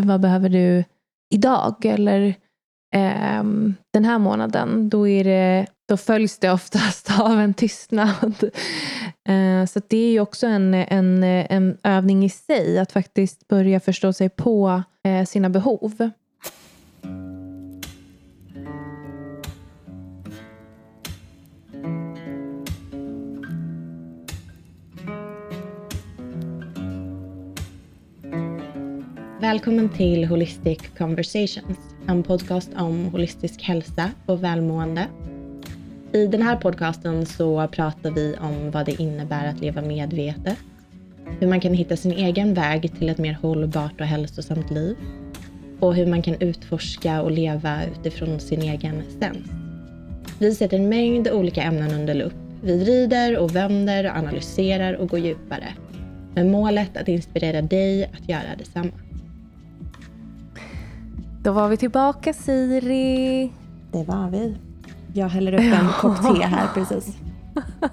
vad behöver du idag? Eller eh, den här månaden, då, är det, då följs det oftast av en tystnad. Eh, så det är ju också en, en, en övning i sig, att faktiskt börja förstå sig på eh, sina behov. Välkommen till Holistic Conversations, en podcast om holistisk hälsa och välmående. I den här podcasten så pratar vi om vad det innebär att leva medvetet, hur man kan hitta sin egen väg till ett mer hållbart och hälsosamt liv och hur man kan utforska och leva utifrån sin egen sens. Vi sätter en mängd olika ämnen under lupp. Vi vrider och vänder och analyserar och går djupare med målet att inspirera dig att göra detsamma. Då var vi tillbaka Siri. Det var vi. Jag häller upp en kopp te här precis.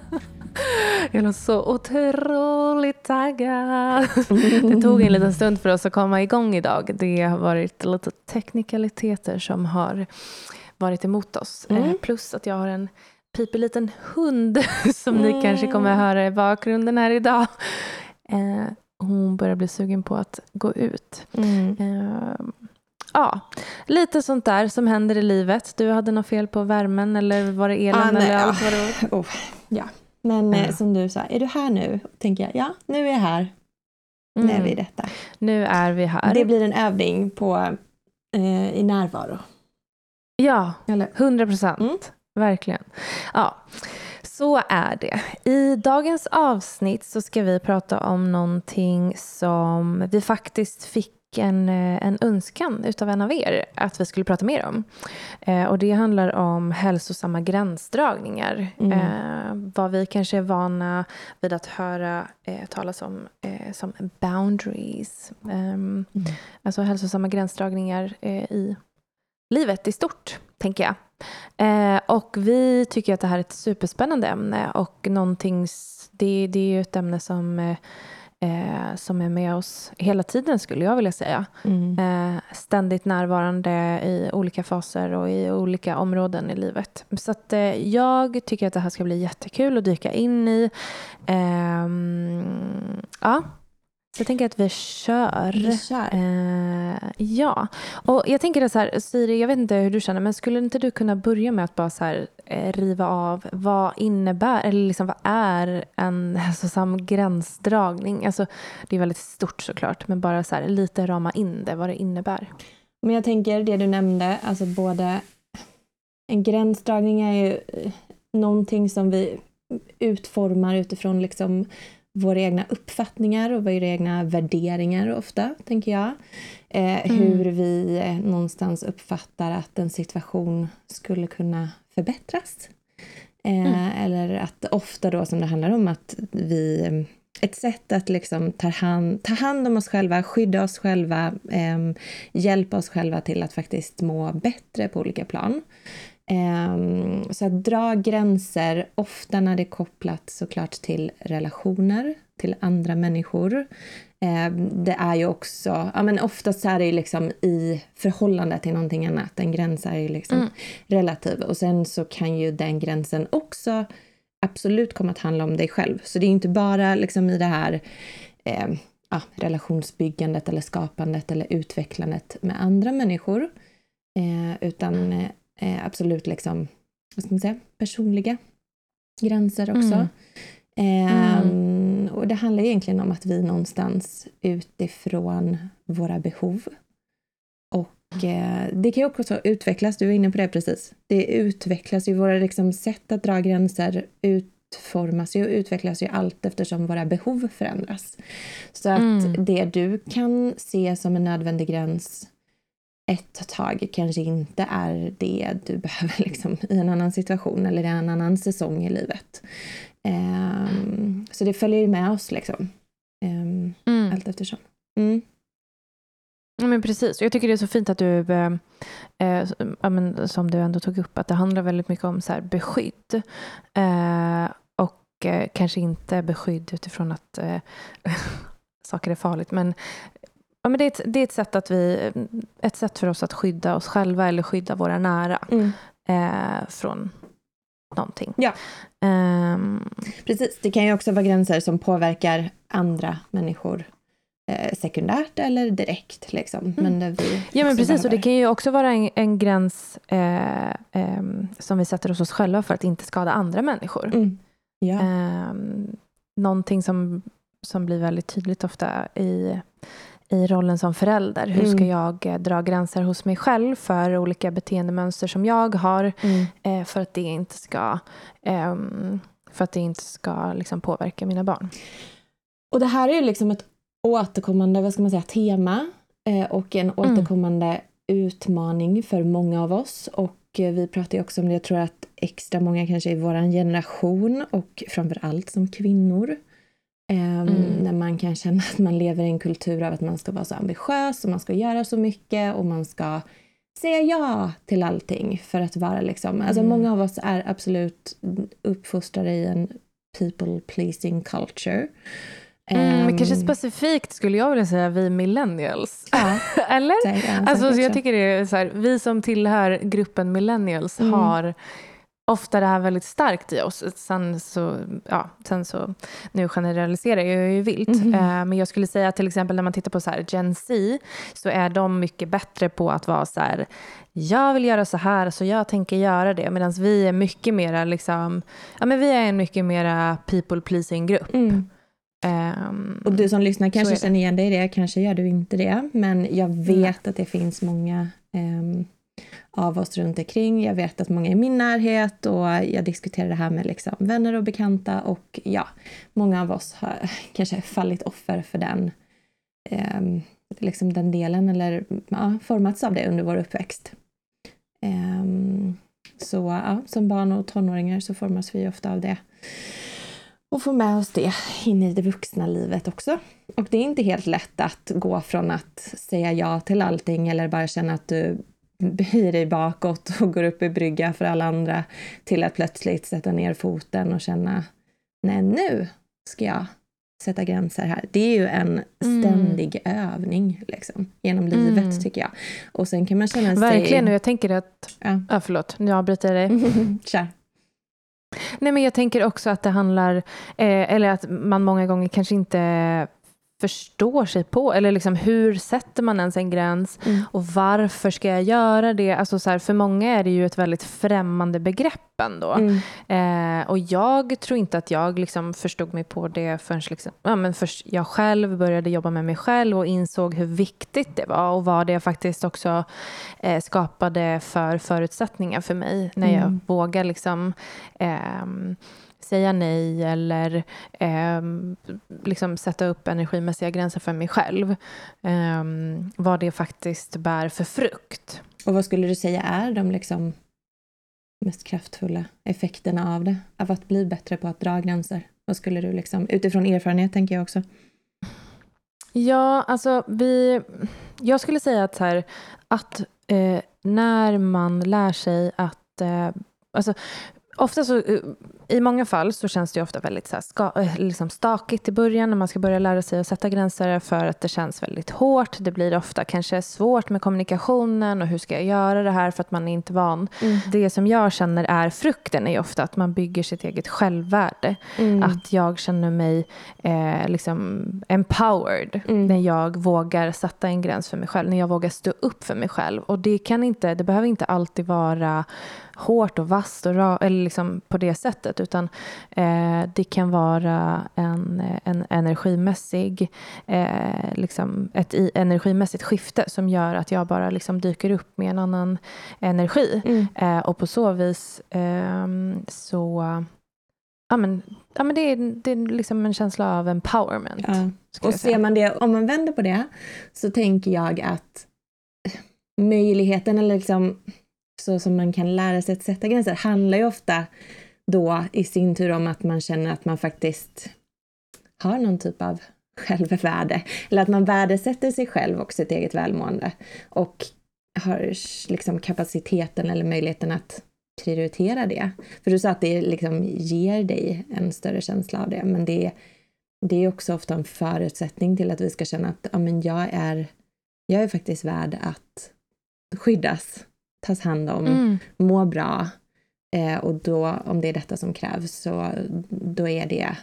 Jag är så otroligt taggad. Det tog en liten stund för oss att komma igång idag. Det har varit lite teknikaliteter som har varit emot oss. Eh, mm. Plus att jag har en pipig liten hund som mm. ni kanske kommer att höra i bakgrunden här idag. Eh, hon börjar bli sugen på att gå ut. Mm. Ja, lite sånt där som händer i livet. Du hade något fel på värmen eller var det elen ah, nej, eller allt vad det var? Oh, ja, men mm. som du sa, är du här nu? Tänker jag, ja, nu är jag här. Mm. Nu är vi i detta. Nu är vi här. Det blir en övning på, eh, i närvaro. Ja, hundra procent. Mm. Verkligen. Ja, så är det. I dagens avsnitt så ska vi prata om någonting som vi faktiskt fick en, eh, en önskan utav en av er att vi skulle prata mer om. Eh, och det handlar om hälsosamma gränsdragningar. Mm. Eh, vad vi kanske är vana vid att höra eh, talas om eh, som boundaries. Ehm, mm. Alltså hälsosamma gränsdragningar eh, i livet i stort, tänker jag. Och vi tycker att det här är ett superspännande ämne och någonting, det, det är ju ett ämne som eh, som är med oss hela tiden skulle jag vilja säga. Mm. Eh, ständigt närvarande i olika faser och i olika områden i livet. Så att, eh, jag tycker att det här ska bli jättekul att dyka in i. Ehm, ja, så jag tänker att vi kör. Vi kör. Eh, ja. Och jag tänker så här, Siri, jag vet inte hur du känner, men skulle inte du kunna börja med att bara så här, eh, riva av vad innebär, eller liksom vad är en hälsosam gränsdragning? Alltså, det är väldigt stort såklart, men bara så här, lite rama in det, vad det innebär. Men jag tänker det du nämnde, alltså både en gränsdragning är ju eh, någonting som vi utformar utifrån liksom våra egna uppfattningar och våra egna värderingar ofta, tänker jag. Eh, mm. Hur vi eh, någonstans uppfattar att en situation skulle kunna förbättras. Eh, mm. Eller att ofta då som det handlar om att vi ett sätt att liksom ta, hand, ta hand om oss själva, skydda oss själva, eh, hjälpa oss själva till att faktiskt må bättre på olika plan. Ehm, så att dra gränser, ofta när det är kopplat såklart till relationer, till andra människor. Ehm, det är ju också, ja men oftast är det liksom i förhållande till någonting annat. En gräns är ju liksom mm. relativ. Och sen så kan ju den gränsen också absolut komma att handla om dig själv. Så det är inte bara liksom i det här eh, ja, relationsbyggandet eller skapandet eller utvecklandet med andra människor. Eh, utan eh, absolut liksom, vad ska man säga, personliga gränser också. Mm. Eh, mm. Och det handlar egentligen om att vi någonstans utifrån våra behov och eh, det kan ju också utvecklas, du var inne på det precis. Det utvecklas ju, våra liksom, sätt att dra gränser utformas ju och utvecklas ju allt eftersom våra behov förändras. Så att mm. det du kan se som en nödvändig gräns ett tag kanske inte är det du behöver liksom, i en annan situation eller i en annan säsong i livet. Um, så det följer med oss liksom. Um, mm. Allt eftersom. Mm. Ja, men precis. Jag tycker det är så fint att du, eh, eh, men, som du ändå tog upp, att det handlar väldigt mycket om så här, beskydd. Eh, och eh, kanske inte beskydd utifrån att eh, saker är farligt, men ja, men det, är ett, det är ett sätt att vi, ett sätt för oss att skydda oss själva eller skydda våra nära Mm. eh, från någonting. Ja. Ehm, Precis, det kan ju också vara gränser som påverkar andra människor eh, sekundärt eller direkt. Liksom. Men där vi Mm. ja men precis, och det behöver- kan ju också vara en, en gräns eh, ehm, som vi sätter hos oss själva för att inte skada andra människor. Mm. Ja. Ehm, någonting som, som blir väldigt tydligt ofta i, i rollen som förälder. Hur ska Mm. jag eh, dra gränser hos mig själv för olika beteendemönster som jag har Mm. eh, för att det inte ska, ehm, för att det inte ska liksom påverka mina barn. Och det här är ju liksom ett återkommande vad ska man säga, tema eh, och en återkommande utmaning för många av oss. Och eh, vi pratar ju också om det, jag tror att extra många kanske i vår generation och framför allt som kvinnor. Ehm, Mm. När man kan känna att man lever i en kultur av att man ska vara så ambitiös och man ska göra så mycket och man ska säga ja till allting för att vara liksom, alltså Mm. många av oss är absolut uppfostrade i en people pleasing culture. Mm, men kanske Ehm, specifikt skulle jag vilja säga vi millennials. Ja, Eller? Alltså, jag tycker det är så här, vi som tillhör gruppen millennials Mm. har ofta det här väldigt starkt i oss. Sen så, ja, sen så, nu generaliserar jag ju vilt, Mhm. eh, men jag skulle säga till exempel när man tittar på så här Gen Z så är de mycket bättre på att vara så här, jag vill göra så här så jag tänker göra det, medan vi är mycket mera liksom, ja men vi är en mycket mera people pleasing grupp. Mm. Ehm, Och du som lyssnar kanske känner igen dig i det, kanske gör du inte det. Men jag vet att det finns många ehm, av oss runt omkring. Jag vet att många är i min närhet och jag diskuterar det här med liksom vänner och bekanta. Och ja, många av oss har kanske fallit offer för den, eh, liksom den delen eller ja, formats av det under vår uppväxt. Eh, så ja, som barn och tonåringar så formas vi ofta av det. Och få med oss det in i det vuxna livet också. Och det är inte helt lätt att gå från att säga ja till allting eller bara känna att du böjer dig bakåt och går upp i brygga för alla andra till att plötsligt sätta ner foten och känna nej nu ska jag sätta gränser här. Det är ju en Mm. ständig övning liksom, genom livet Mm. tycker jag. Och sen kan man känna sig... Verkligen, och jag tänker att, Ja. ja förlåt, nu avbryter jag dig. Kör. Nej, men jag tänker också att det handlar, eh, eller att man många gånger kanske inte förstår sig på, eller liksom hur sätter man ens en gräns Mm. och varför ska jag göra det? Alltså så här, för många är det ju ett väldigt främmande begrepp ändå. Mm. Eh, och jag tror inte att jag liksom förstod mig på det förrän liksom, ja, men först jag själv började jobba med mig själv och insåg hur viktigt det var och vad det faktiskt också eh, skapade för förutsättningar för mig när jag Mm. vågar liksom, ehm, säga nej eller ehm, liksom sätta upp energimässiga gränser för mig själv. Ehm, vad det faktiskt bär för frukt. Och vad skulle du säga är de liksom mest kraftfulla effekterna av det? Av att bli bättre på att dra gränser? Vad skulle du liksom, utifrån erfarenhet tänker jag också. Ja, alltså vi... Jag skulle säga att, här, att eh, när man lär sig att... Eh, alltså, ofta så, eh, I många fall så känns det ofta väldigt så här, ska, eh, liksom stakigt i början när man ska börja lära sig att sätta gränser för att det känns väldigt hårt. Det blir ofta kanske svårt med kommunikationen och hur ska jag göra det här för att man är inte van. Det som jag känner är frukten är ofta att man bygger sitt eget självvärde. Mm. Att jag känner mig eh, liksom empowered Mm. när jag vågar sätta en gräns för mig själv. När jag vågar stå upp för mig själv. Och det, kan inte, det behöver inte alltid vara hårt och vasst och ra, eller liksom på det sättet. Utan eh, det kan vara en, en energimässig, eh, liksom ett energimässigt skifte som gör att jag bara liksom dyker upp med en annan energi. Mm. Eh, och på så vis ehm, så... Ja, men, ja, men det, är, det är liksom en känsla av empowerment. Ja. Och ser man det, om man vänder på det, så tänker jag att möjligheten, eller liksom så som man kan lära sig att sätta gränser, handlar ju ofta då i sin tur om att man känner att man faktiskt har någon typ av självvärde. Eller att man värdesätter sig själv och sitt eget välmående. Och har liksom kapaciteten eller möjligheten att prioritera det. För du sa att det liksom ger dig en större känsla av det, men det, det är också ofta en förutsättning till att vi ska känna att ja, men jag, är, jag är faktiskt värd att skyddas, tas hand om, mm. må bra. Eh, och då, om det är detta som krävs, så då är det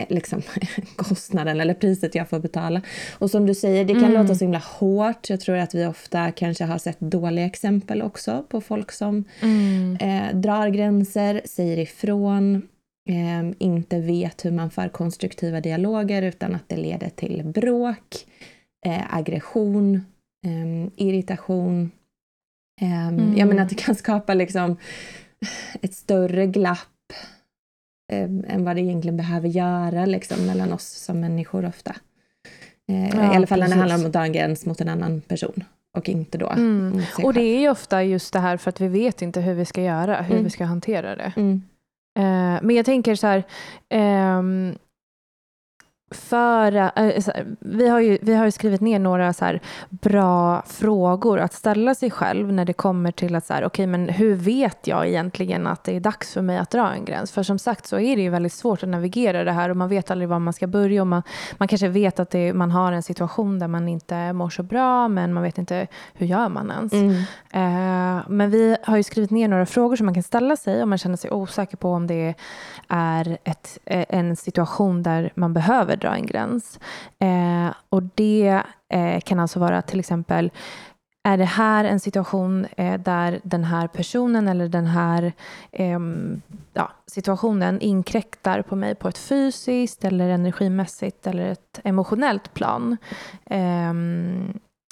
Eh, liksom, kostnaden eller priset jag får betala. Och som du säger, det kan mm. låta så himla hårt. Jag tror att vi ofta kanske har sett dåliga exempel också på folk som mm. eh, drar gränser, säger ifrån, eh, inte vet hur man för konstruktiva dialoger utan att det leder till bråk, eh, aggression, eh, irritation. Mm. Jag menar att det kan skapa liksom ett större glapp eh, än vad det egentligen behöver göra liksom, mellan oss som människor ofta. Eh, ja, I alla fall när det handlar om att dra en gräns mot en annan person och inte då mm. Och det är ju ofta just det här för att vi vet inte hur vi ska göra, hur mm. vi ska hantera det. Mm. Eh, men jag tänker så här, ehm, för, äh, vi, har ju, vi har ju skrivit ner några så bra frågor att ställa sig själv när det kommer till att så här, okay, men hur vet jag egentligen att det är dags för mig att dra en gräns? För som sagt så är det ju väldigt svårt att navigera det här och man vet aldrig var man ska börja och man, man kanske vet att det, man har en situation där man inte mår så bra men man vet inte hur gör man ens. Mm. Uh, men vi har ju skrivit ner några frågor som man kan ställa sig om man känner sig osäker på om det är ett, en situation där man behöver dra en gräns. Eh, och det eh, kan alltså vara till exempel är det här en situation eh, där den här personen eller den här eh, ja, situationen inkräktar på mig på ett fysiskt eller energimässigt eller ett emotionellt plan? Eh,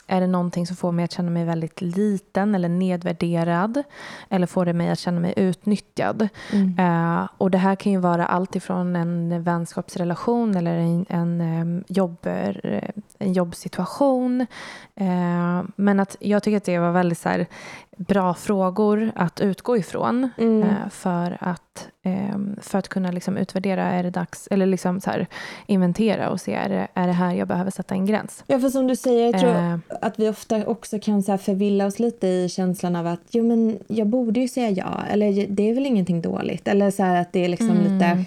Eh, är det någonting som får mig att känna mig väldigt liten eller nedvärderad? Eller får det mig att känna mig utnyttjad? Mm. Uh, och det här kan ju vara allt ifrån en vänskapsrelation eller en, en, um, jobb, en jobbsituation. Uh, men att jag tycker att det var väldigt så här, bra frågor att utgå ifrån mm. uh, för, att, för att kunna liksom utvärdera, är det dags, eller liksom så här, inventera och se, är det, är det här jag behöver sätta en gräns? Ja, för som du säger, jag tror att vi ofta också kan så förvilla oss lite i känslan av att jo, men jag borde ju säga ja, eller det är väl ingenting dåligt. Eller så att det är liksom mm. lite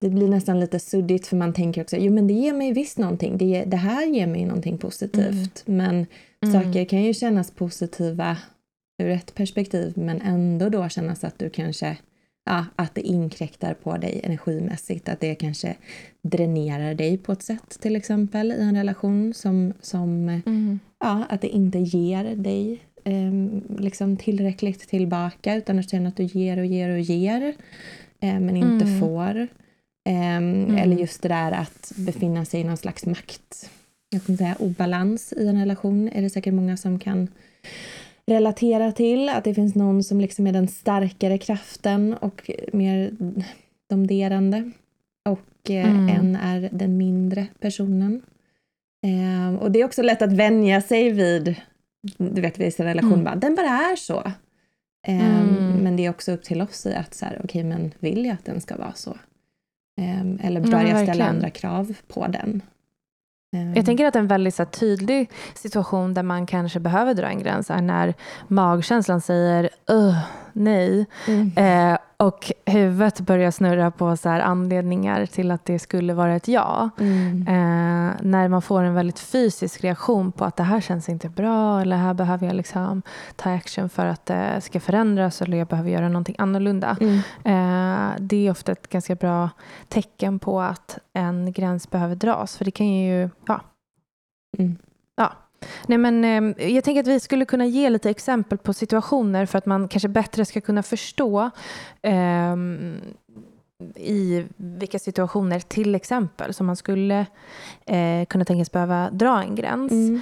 det blir nästan lite suddigt för man tänker också, jo men det ger mig visst någonting, det, det här ger mig någonting positivt. Mm. Men mm. saker kan ju kännas positiva ur ett perspektiv men ändå då kännas att du kanske ja, att det inkräktar på dig energimässigt, att det kanske dränerar dig på ett sätt till exempel i en relation som, som mm. ja, att det inte ger dig eh, liksom tillräckligt tillbaka utan att känna att du ger och ger och ger eh, men inte mm. får. Eh, mm. Eller just det där att befinna sig i någon slags makt, jag kan säga obalans i en relation är det säkert många som kan relatera till. Att det finns någon som liksom är den starkare kraften och mer domderande. Och eh, mm. en är den mindre personen. Eh, och det är också lätt att vänja sig vid, du vet vissa relationer, mm. bara, den bara är så. Eh, mm. Men det är också upp till oss att så här, okej okay, men vill jag att den ska vara så? Eh, eller bör jag ställa andra krav på den? Jag ehm. tänker att en väldigt så tydlig situation där man kanske behöver dra en gräns är när magkänslan säger nej. Mm. Eh, och huvudet börjar snurra på så anledningar till att det skulle vara ett ja. Mm. Eh, när man får en väldigt fysisk reaktion på att det här känns inte bra eller här behöver jag liksom ta action för att det ska förändras eller jag behöver göra någonting annorlunda. Mm. Eh, det är ofta ett ganska bra tecken på att en gräns behöver dras. För det kan ju, ja. Mm. Nej, men, eh, jag tänker att vi skulle kunna ge lite exempel på situationer för att man kanske bättre ska kunna förstå eh, i vilka situationer till exempel som man skulle eh, kunna tänkas behöva dra en gräns. Mm.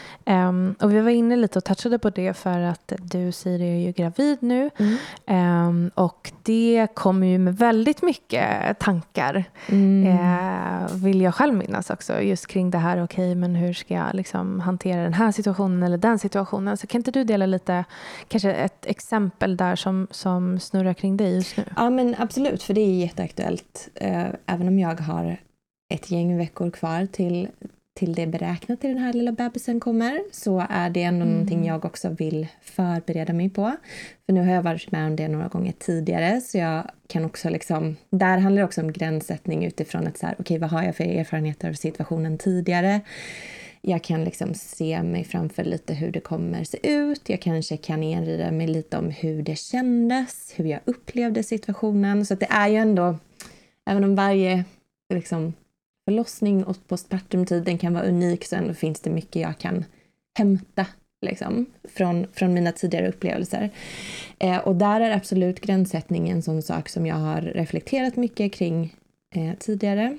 Um, och vi var inne lite och touchade på det för att du Siri är ju gravid nu mm. um, och det kommer ju med väldigt mycket tankar mm. uh, vill jag själv minnas också just kring det här okej okay, men hur ska jag liksom hantera den här situationen eller den situationen. Så kan inte du dela lite kanske ett exempel där som, som snurrar kring dig just nu? Ja men absolut för det är jätteaktuellt eh, även om jag har ett gäng veckor kvar till, till det beräknat till den här lilla bebisen kommer så är det ändå mm. någonting jag också vill förbereda mig på. För nu har jag varit med om det några gånger tidigare så jag kan också liksom, där handlar det också om gränssättning utifrån att så här, okej okay, vad har jag för erfarenheter av situationen tidigare? Jag kan liksom se mig framför lite hur det kommer se ut. Jag kanske kan erinra mig lite om hur det kändes, hur jag upplevde situationen. Så det är ju ändå, även om varje liksom, förlossning och postpartumtiden kan vara unik så ändå finns det mycket jag kan hämta liksom, från, från mina tidigare upplevelser. Eh, och där är absolut gränssättning en sån sak som jag har reflekterat mycket kring eh, tidigare.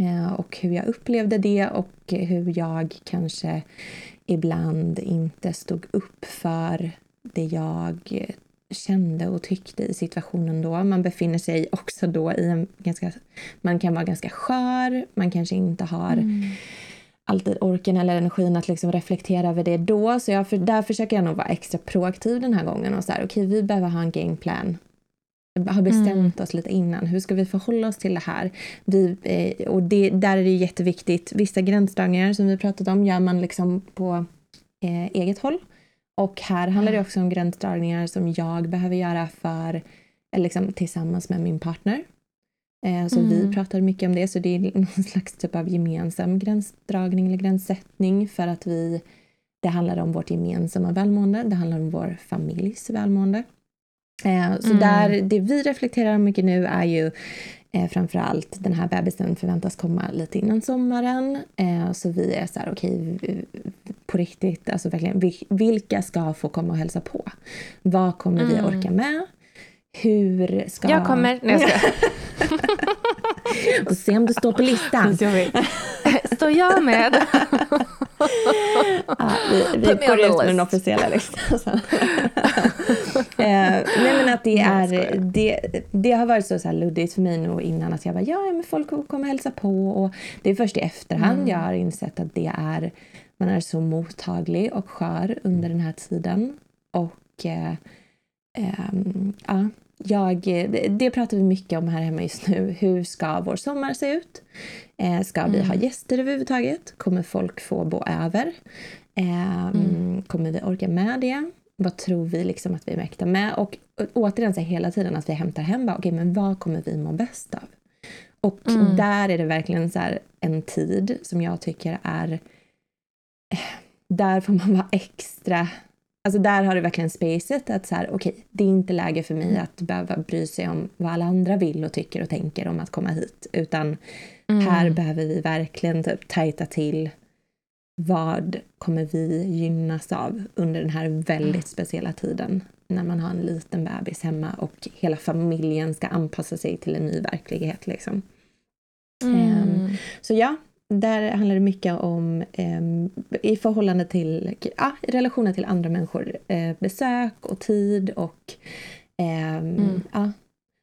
Eh, och hur jag upplevde det och hur jag kanske ibland inte stod upp för det jag kände och tyckte i situationen då. Man befinner sig också då i en ganska... Man kan vara ganska skör, man kanske inte har mm. alltid orken eller energin att liksom reflektera över det då. Så jag, där försöker jag nog vara extra proaktiv den här gången och så här, okej, okay, vi behöver ha en gameplan har bestämt mm. oss lite innan. Hur ska vi förhålla oss till det här? Vi, eh, och det, där är det jätteviktigt. Vissa gränsdragningar som vi pratat om gör man liksom på eh, eget håll. Och här handlar det också om gränsdragningar som jag behöver göra för, liksom, tillsammans med min partner. Eh, så mm. vi pratar mycket om det, så det är någon slags typ av gemensam gränsdragning eller gränssättning för att vi, det handlar om vårt gemensamma välmående, det handlar om vår familjs välmående. Eh, så mm. där, det vi reflekterar mycket nu är ju eh, framförallt den här bebisen förväntas komma lite innan sommaren. Eh, så vi är så här, okej, okay, på riktigt, alltså verkligen, vilka ska få komma och hälsa på? Vad kommer mm. vi orka med? Hur ska... Jag kommer. Nej, jag ska. och se om du står på listan. Står jag med? ja, vi vi går ut med den officiella listan. eh, nej men att det är, det, det har varit så, så luddigt för mig nog innan att jag bara, ja men folk kommer hälsa på och det är först i efterhand mm. jag har insett att det är, man är så mottaglig och skör under den här tiden och eh, eh, ja, jag, det pratar vi mycket om här hemma just nu. Hur ska vår sommar se ut? Eh, ska vi ha mm. gäster överhuvudtaget? Kommer folk få bo över? Eh, mm. Kommer vi orka med det? Vad tror vi liksom att vi är mäkta med? Och, återigen så hela tiden att vi hämtar hem, bara, okay, men vad kommer vi må bäst av? Och mm. där är det verkligen så en tid som jag tycker är... Eh, där får man vara extra Alltså där har det verkligen spacet att så här, okej, okay, det är inte läge för mig att behöva bry sig om vad alla andra vill och tycker och tänker om att komma hit. Utan mm. här behöver vi verkligen typ tajta till vad kommer vi gynnas av under den här väldigt mm. speciella tiden när man har en liten bebis hemma och hela familjen ska anpassa sig till en ny verklighet. Liksom. Mm. Um, så ja, där handlar det mycket om eh, i förhållande till ja, relationer till andra människor. Eh, besök och tid och eh, mm. ja.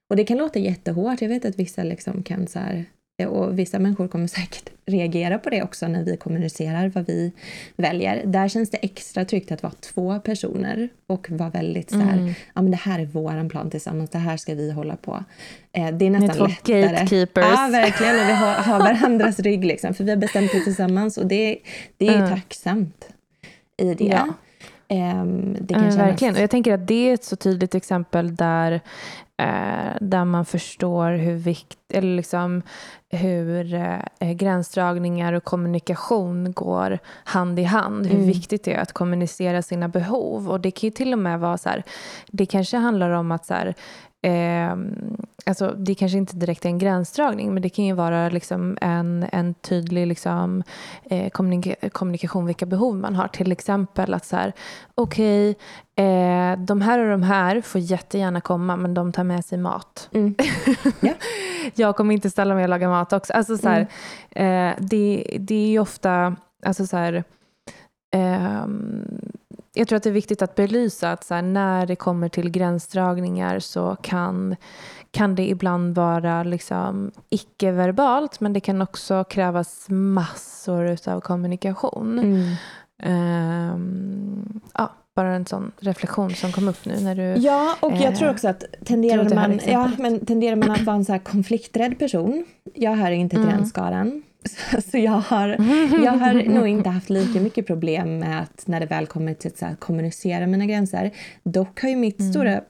Och det kan låta jättehårt. Jag vet att vissa liksom kan så här, och vissa människor kommer säkert reagera på det också när vi kommunicerar vad vi väljer. Där känns det extra tryggt att vara två personer och vara väldigt så här, mm. ja men det här är våran plan tillsammans, det här ska vi hålla på. Eh, det är nästan Ni lättare. gatekeepers. Ja, verkligen. Och vi har, har varandras rygg liksom, för vi har bestämt det tillsammans och det, det är ju mm. tacksamt i det. Ja. Um, verkligen. Och jag tänker att det är ett så tydligt exempel där eh, där man förstår hur, vikt, eller liksom, hur eh, gränsdragningar och kommunikation går hand i hand. Hur mm. viktigt det är att kommunicera sina behov. Och det kan ju till och med vara så här, det kanske handlar om att så här, eh, alltså det kanske inte direkt är en gränsdragning men det kan ju vara liksom en, en tydlig liksom, eh, kommunika kommunikation vilka behov man har. Till exempel att så här, okej, okay, eh, de här och de här får jättegärna komma men de tar med sig mat. Mm. Yeah. jag kommer inte ställa mig och laga mat också. Alltså, så här, mm. eh, det, det är ju ofta, alltså så här, ehm, jag tror att det är viktigt att belysa att här, när det kommer till gränsdragningar så kan, kan det ibland vara liksom icke-verbalt men det kan också krävas massor av kommunikation. Mm. Um, ja, bara en sån reflektion som kom upp nu när du... Ja, och jag eh, tror också att tenderar man, ja, men tenderar man att vara en så konflikträdd person, jag hör inte till mm. den skaran, Så jag har, jag har nog inte haft lika mycket problem med att när det väl kommer till att här, kommunicera mina gränser. Dock har ju mitt mm. stora,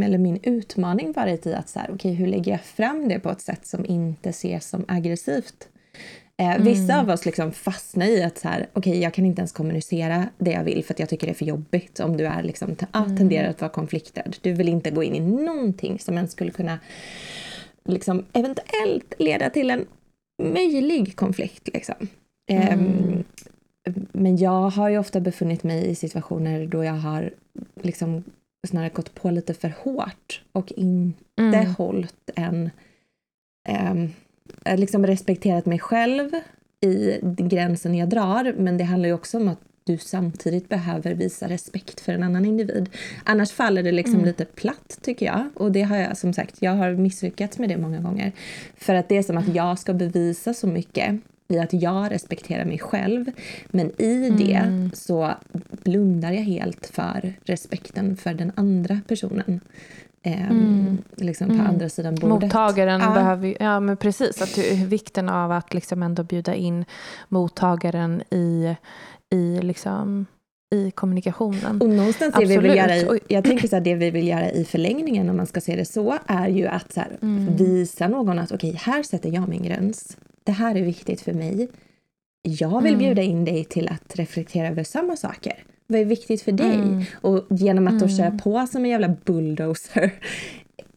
eller min utmaning varit i att så här, okay, hur lägger jag fram det på ett sätt som inte ses som aggressivt? Eh, mm. Vissa av oss liksom fastnar i att så här, okay, jag kan inte ens kommunicera det jag vill för att jag tycker det är för jobbigt. Om du är liksom, mm. tenderar att vara konfliktad. Du vill inte gå in i någonting som ens skulle kunna liksom, eventuellt leda till en möjlig konflikt. Liksom. Mm. Um, men jag har ju ofta befunnit mig i situationer då jag har liksom snarare gått på lite för hårt och inte mm. hållit en... Um, liksom respekterat mig själv i gränsen jag drar, men det handlar ju också om att du samtidigt behöver visa respekt för en annan individ. Annars faller det liksom mm. lite platt tycker jag. Och det har jag som sagt, jag har misslyckats med det många gånger. För att det är som att jag ska bevisa så mycket i att jag respekterar mig själv. Men i det mm. så blundar jag helt för respekten för den andra personen. Eh, mm. liksom på mm. andra sidan bordet. Mottagaren ja. behöver ja men precis, att du, vikten av att liksom ändå bjuda in mottagaren i i, liksom, i kommunikationen. Och någonstans det vi vill göra i, jag tänker så här, det vi vill göra i förlängningen om man ska se det så, är ju att så här, mm. visa någon att okej, okay, här sätter jag min gräns. Det här är viktigt för mig. Jag vill mm. bjuda in dig till att reflektera över samma saker. Vad är viktigt för dig? Mm. Och genom att då köra mm. på som en jävla bulldozer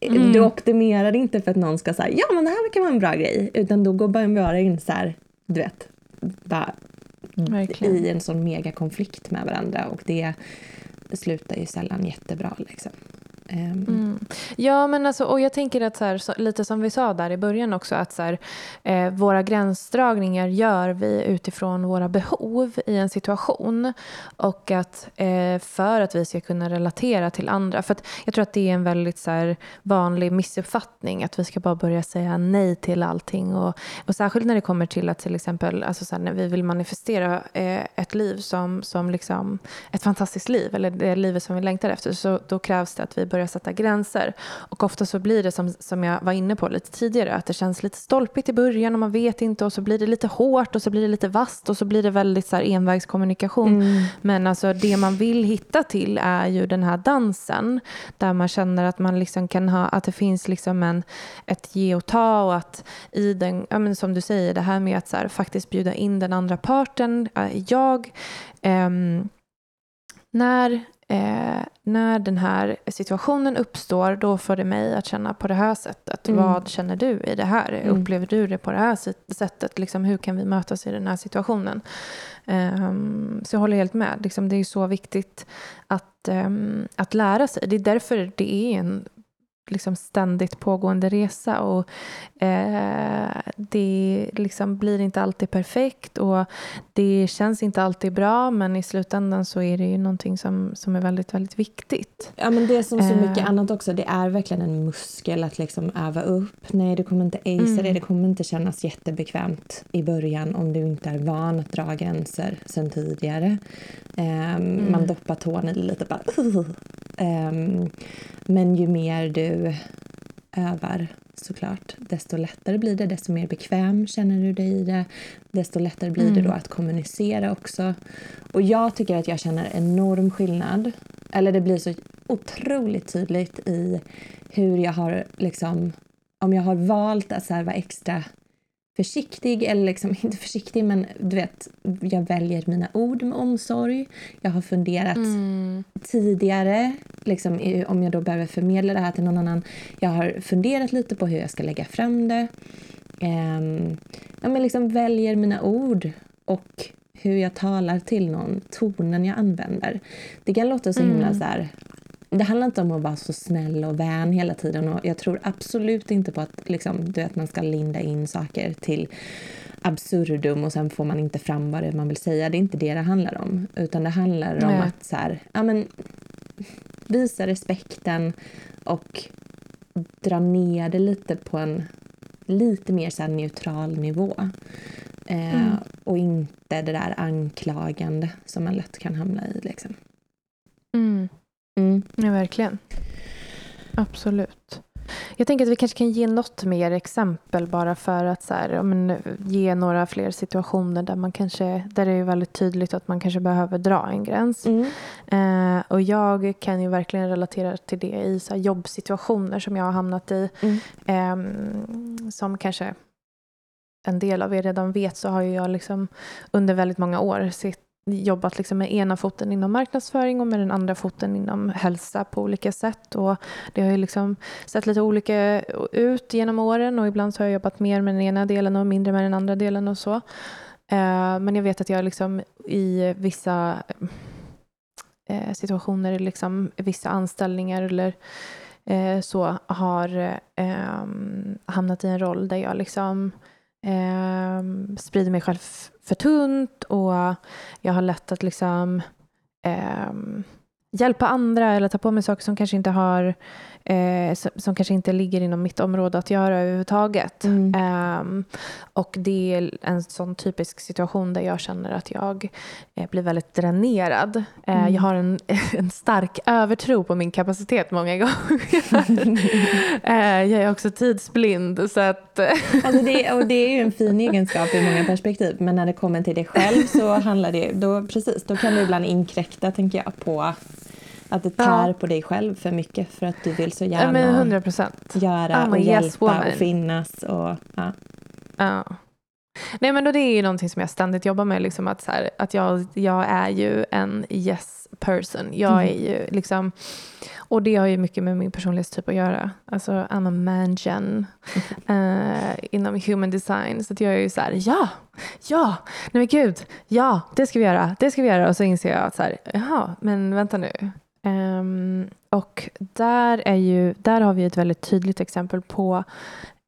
Mm. Du optimerar inte för att någon ska säga ja men det här kan vara en bra grej. Utan då går man bara in så här, du vet, bara Verkligen. i en sån megakonflikt med varandra och det slutar ju sällan jättebra. Liksom. Ehm. Mm. Ja, men alltså, och jag tänker att så här, så, lite som vi sa där i början också att så här, eh, våra gränsdragningar gör vi utifrån våra behov i en situation och att eh, för att vi ska kunna relatera till andra. För jag tror att det är en väldigt så här, vanlig missuppfattning att vi ska bara börja säga nej till allting och, och särskilt när det kommer till att till exempel alltså så här, när vi vill manifestera eh, ett liv som, som liksom ett fantastiskt liv eller det livet som vi längtar efter så då krävs det att vi börjar börja sätta gränser. Och ofta så blir det som, som jag var inne på lite tidigare, att det känns lite stolpigt i början och man vet inte och så blir det lite hårt och så blir det lite vast och så blir det väldigt så här envägskommunikation. Mm. Men alltså det man vill hitta till är ju den här dansen där man känner att man liksom kan ha, att det finns liksom en, ett ge och ta och att i den, ja men som du säger, det här med att så här, faktiskt bjuda in den andra parten, jag, um, när Eh, när den här situationen uppstår, då får det mig att känna på det här sättet. Mm. Vad känner du i det här? Mm. Upplever du det på det här sättet? Liksom, hur kan vi mötas i den här situationen? Eh, så jag håller helt med. Liksom, det är så viktigt att, eh, att lära sig. Det är därför det är en liksom ständigt pågående resa och eh, det liksom blir inte alltid perfekt och det känns inte alltid bra men i slutändan så är det ju någonting som, som är väldigt, väldigt viktigt. Ja men det är som så mycket eh. annat också, det är verkligen en muskel att liksom öva upp. Nej, du kommer inte acea mm. det, det kommer inte kännas jättebekvämt i början om du inte är van att dra gränser sen tidigare. Eh, mm. Man doppar tån i lite bara um, men ju mer du övar såklart, desto lättare blir det, desto mer bekväm känner du dig i det, desto lättare blir mm. det då att kommunicera också. Och jag tycker att jag känner enorm skillnad, eller det blir så otroligt tydligt i hur jag har liksom, om jag har valt att så vara extra försiktig, eller liksom inte försiktig men du vet, jag väljer mina ord med omsorg. Jag har funderat mm. tidigare, liksom, om jag då behöver förmedla det här till någon annan. Jag har funderat lite på hur jag ska lägga fram det. Um, ja, men liksom väljer mina ord och hur jag talar till någon, tonen jag använder. Det kan låta så himla mm. så här, det handlar inte om att vara så snäll och vän hela tiden och jag tror absolut inte på att liksom, du vet, man ska linda in saker till absurdum och sen får man inte fram vad det man vill säga. Det är inte det det handlar om. Utan det handlar om Nej. att så här, ja, men, visa respekten och dra ner det lite på en lite mer så neutral nivå. Eh, mm. Och inte det där anklagande som man lätt kan hamna i. Liksom. Mm. Mm. Ja, verkligen. Absolut. Jag tänker att vi kanske kan ge något mer exempel bara för att så här, men, ge några fler situationer där man kanske, där det är väldigt tydligt att man kanske behöver dra en gräns. Mm. Eh, och jag kan ju verkligen relatera till det i så jobbsituationer som jag har hamnat i. Mm. Eh, som kanske en del av er redan vet så har jag liksom under väldigt många år sett jobbat liksom med ena foten inom marknadsföring och med den andra foten inom hälsa på olika sätt. Och det har ju liksom sett lite olika ut genom åren och ibland så har jag jobbat mer med den ena delen och mindre med den andra delen och så. Eh, men jag vet att jag liksom i vissa eh, situationer, liksom vissa anställningar eller eh, så har ehm, hamnat i en roll där jag liksom Ehm, sprider mig själv för tunt och jag har lätt att liksom eh, hjälpa andra eller ta på mig saker som kanske inte har eh, som, som, kanske inte ligger inom mitt område att göra överhuvudtaget. Mm. Um, och det är en sån typisk situation där jag känner att jag eh, blir väldigt dränerad. Eh, mm. Jag har en, en stark övertro på min kapacitet många gånger. Eh, jag är också tidsblind. Så att alltså det, och det är ju en fin egenskap i många perspektiv men när det kommer till dig själv så handlar det, då, precis, då kan du ibland inkräkta tänker jag på att det tär ja. på dig själv för mycket för att du vill så gärna ja, 100%. göra och hjälpa och finnas. Och, ja. ja. Nej men då det är ju någonting som jag ständigt jobbar med. Liksom att så här, att jag, jag är ju en yes person. Jag mm. är ju liksom... Och det har ju mycket med min personlighetstyp att göra. Alltså I'm a man gen uh, inom human design. Så att jag är ju så här, ja, ja, nej men gud, ja, det ska vi göra, det ska vi göra. Och så inser jag att så här, jaha, men vänta nu. Um, och där, är ju, där har vi ett väldigt tydligt exempel på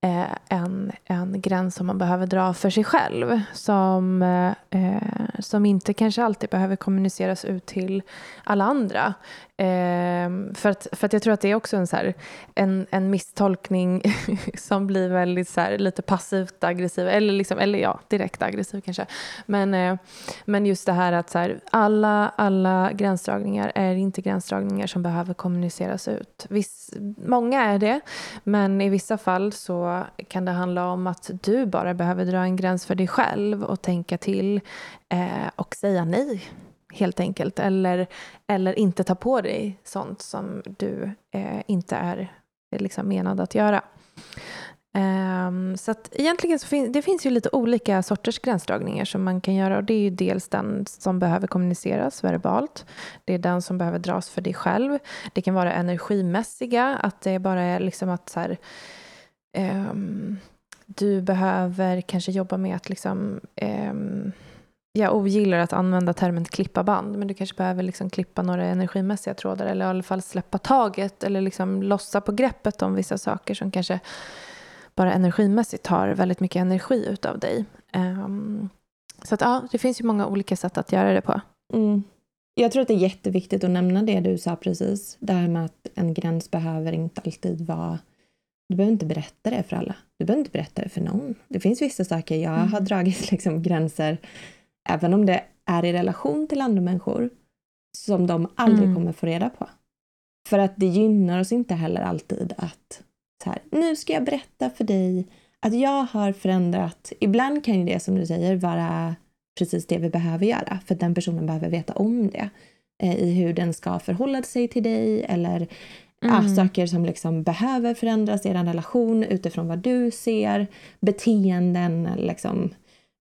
Eh, en, en gräns som man behöver dra för sig själv som, eh, eh som inte kanske alltid behöver kommuniceras ut till alla andra. Eh, för, att, för att jag tror att det är också en, så här, en, en misstolkning som blir väldigt så här, lite passivt aggressiv, eller, liksom, eller ja, direkt aggressiv kanske. Men, eh, men just det här att så här, alla, alla gränsdragningar är inte gränsdragningar som behöver kommuniceras ut. Viss, många är det, men i vissa fall så kan det handla om att du bara behöver dra en gräns för dig själv och tänka till eh, och säga nej helt enkelt. Eller, eller inte ta på dig sånt som du eh, inte är liksom menad att göra. Um, så att egentligen så fin det finns ju lite olika sorters gränsdragningar som man kan göra. Och det är ju dels den som behöver kommuniceras verbalt. Det är den som behöver dras för dig själv. Det kan vara energimässiga, att det bara är liksom att så här, um, du behöver kanske jobba med att liksom ehm, um, jag ogillar att använda termen klippa band, men du kanske behöver liksom klippa några energimässiga trådar eller i alla fall släppa taget eller liksom lossa på greppet om vissa saker som kanske bara energimässigt tar väldigt mycket energi utav dig. Um, så att ja, det finns ju många olika sätt att göra det på. Mm. Jag tror att det är jätteviktigt att nämna det du sa precis. Det här med att en gräns behöver inte alltid vara... Du behöver inte berätta det för alla. Du behöver inte berätta det för någon. Det finns vissa saker jag mm. har dragit liksom gränser även om det är i relation till andra människor, som de aldrig mm. kommer få reda på. För att det gynnar oss inte heller alltid att så här, nu ska jag berätta för dig att jag har förändrat. Ibland kan ju det som du säger vara precis det vi behöver göra för att den personen behöver veta om det eh, i hur den ska förhålla sig till dig eller mm. ja, saker som liksom behöver förändras i er relation utifrån vad du ser, beteenden, liksom,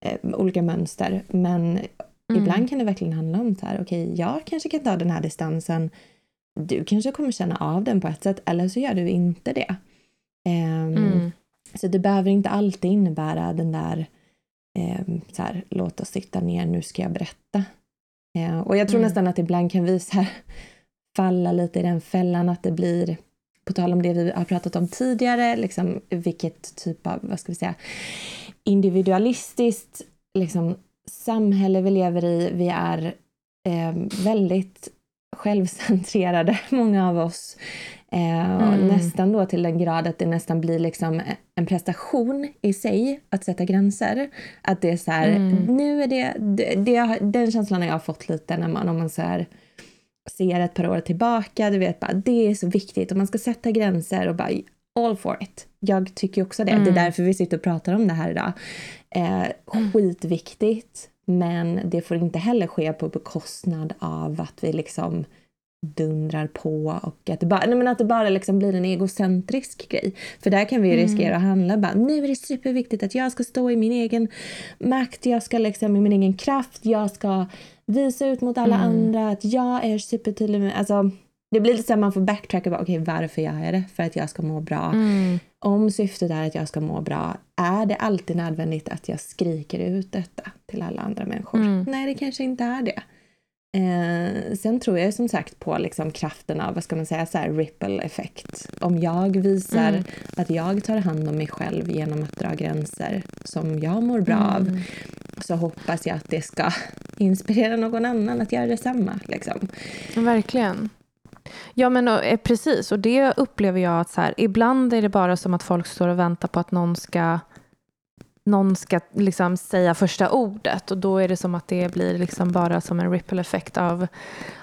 eh, olika mönster. Men mm. ibland kan det verkligen handla om så här, okej, okay, jag kanske kan ta den här distansen. Du kanske kommer känna av den på ett sätt eller så gör du inte det. Eh, mm. Så det behöver inte alltid innebära den där eh, så här, låt oss sitta ner, nu ska jag berätta. Eh, och jag tror mm. nästan att ibland kan vi så här, falla lite i den fällan att det blir på tal om det vi har pratat om tidigare, liksom vilket typ av, vad ska vi säga, individualistiskt liksom, samhälle vi lever i. Vi är eh, väldigt självcentrerade, många av oss. Eh, mm. Nästan då till den grad att det nästan blir liksom en prestation i sig att sätta gränser. Att det är så här, mm. nu är det, det, det, den känslan har jag fått lite när man, om man så här, ser ett par år tillbaka, du vet bara det är så viktigt och man ska sätta gränser och bara all for it. Jag tycker också det. Mm. Det är mm. därför vi sitter och pratar om det här idag. Eh, skitviktigt, men det får inte heller ske på bekostnad av att vi liksom dundrar på och att det bara, nej men att det bara liksom blir en egocentrisk grej. För där kan vi mm. riskera att handla bara, nu är det superviktigt att jag ska stå i min egen makt, jag ska liksom i min egen kraft, jag ska visa ut mot alla mm. andra att jag är supertydlig med, alltså det blir lite så att man får backtracka, okej okay, varför gör jag det? För att jag ska må bra. Mm. Om syftet är att jag ska må bra, är det alltid nödvändigt att jag skriker ut detta till alla andra människor? Mm. Nej, det kanske inte är det. Eh, sen tror jag som sagt på liksom kraften av, vad ska man säga, så ripple effekt. Om jag visar mm. att jag tar hand om mig själv genom att dra gränser som jag mår bra mm. av, så hoppas jag att det ska inspirera någon annan att göra detsamma. Liksom. Verkligen. Ja, men och, eh, precis. Och det upplever jag att så här, ibland är det bara som att folk står och väntar på att någon ska någon ska liksom säga första ordet och då är det som att det blir liksom bara som en ripple effekt av,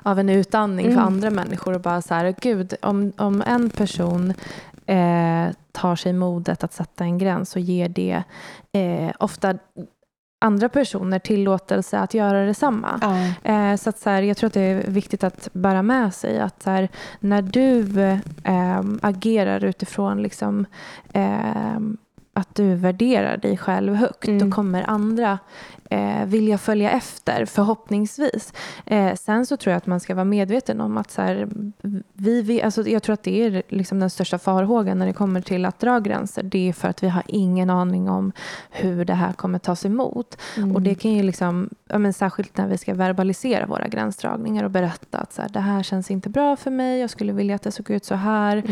av en utandning mm. för andra människor och bara så här, gud, om, om en person eh, tar sig modet att sätta en gräns och ger det eh, ofta andra personer tillåtelse att göra detsamma. Mm. Eh, så att så här, jag tror att det är viktigt att bära med sig att så här, när du eh, agerar utifrån liksom, eh, att du värderar dig själv högt, mm. då kommer andra eh, vilja följa efter, förhoppningsvis. Eh, sen så tror jag att man ska vara medveten om att så här, vi, vi, alltså jag tror att det är liksom den största farhågan när det kommer till att dra gränser. Det är för att vi har ingen aning om hur det här kommer tas emot. Mm. Och det kan ju liksom, ja, men särskilt när vi ska verbalisera våra gränsdragningar och berätta att så här, det här känns inte bra för mig, jag skulle vilja att det såg ut så här.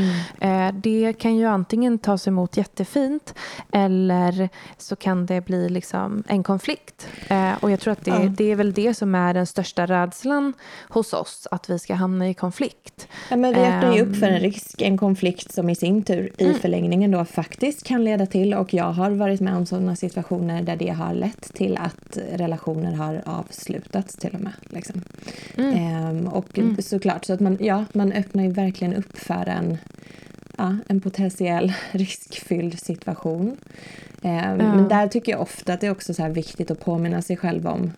Mm. Eh, det kan ju antingen tas emot jättefint eller så kan det bli liksom en konflikt. Eh, och jag tror att det, ja. det, är väl det som är den största rädslan hos oss, att vi ska hamna i konflikt. Ja, men vi öppnar ju upp för en ehm. risk, en konflikt som i sin tur i mm. förlängningen då faktiskt kan leda till, och jag har varit med om sådana situationer där det har lett till att relationer har avslutats till och med. Liksom. Mm. Eh, och mm. såklart, så att man, ja, man öppnar ju verkligen upp för en ja, en potentiell riskfylld situation. Eh, ja. Men där tycker jag ofta att det är också så viktigt att påminna sig själv om.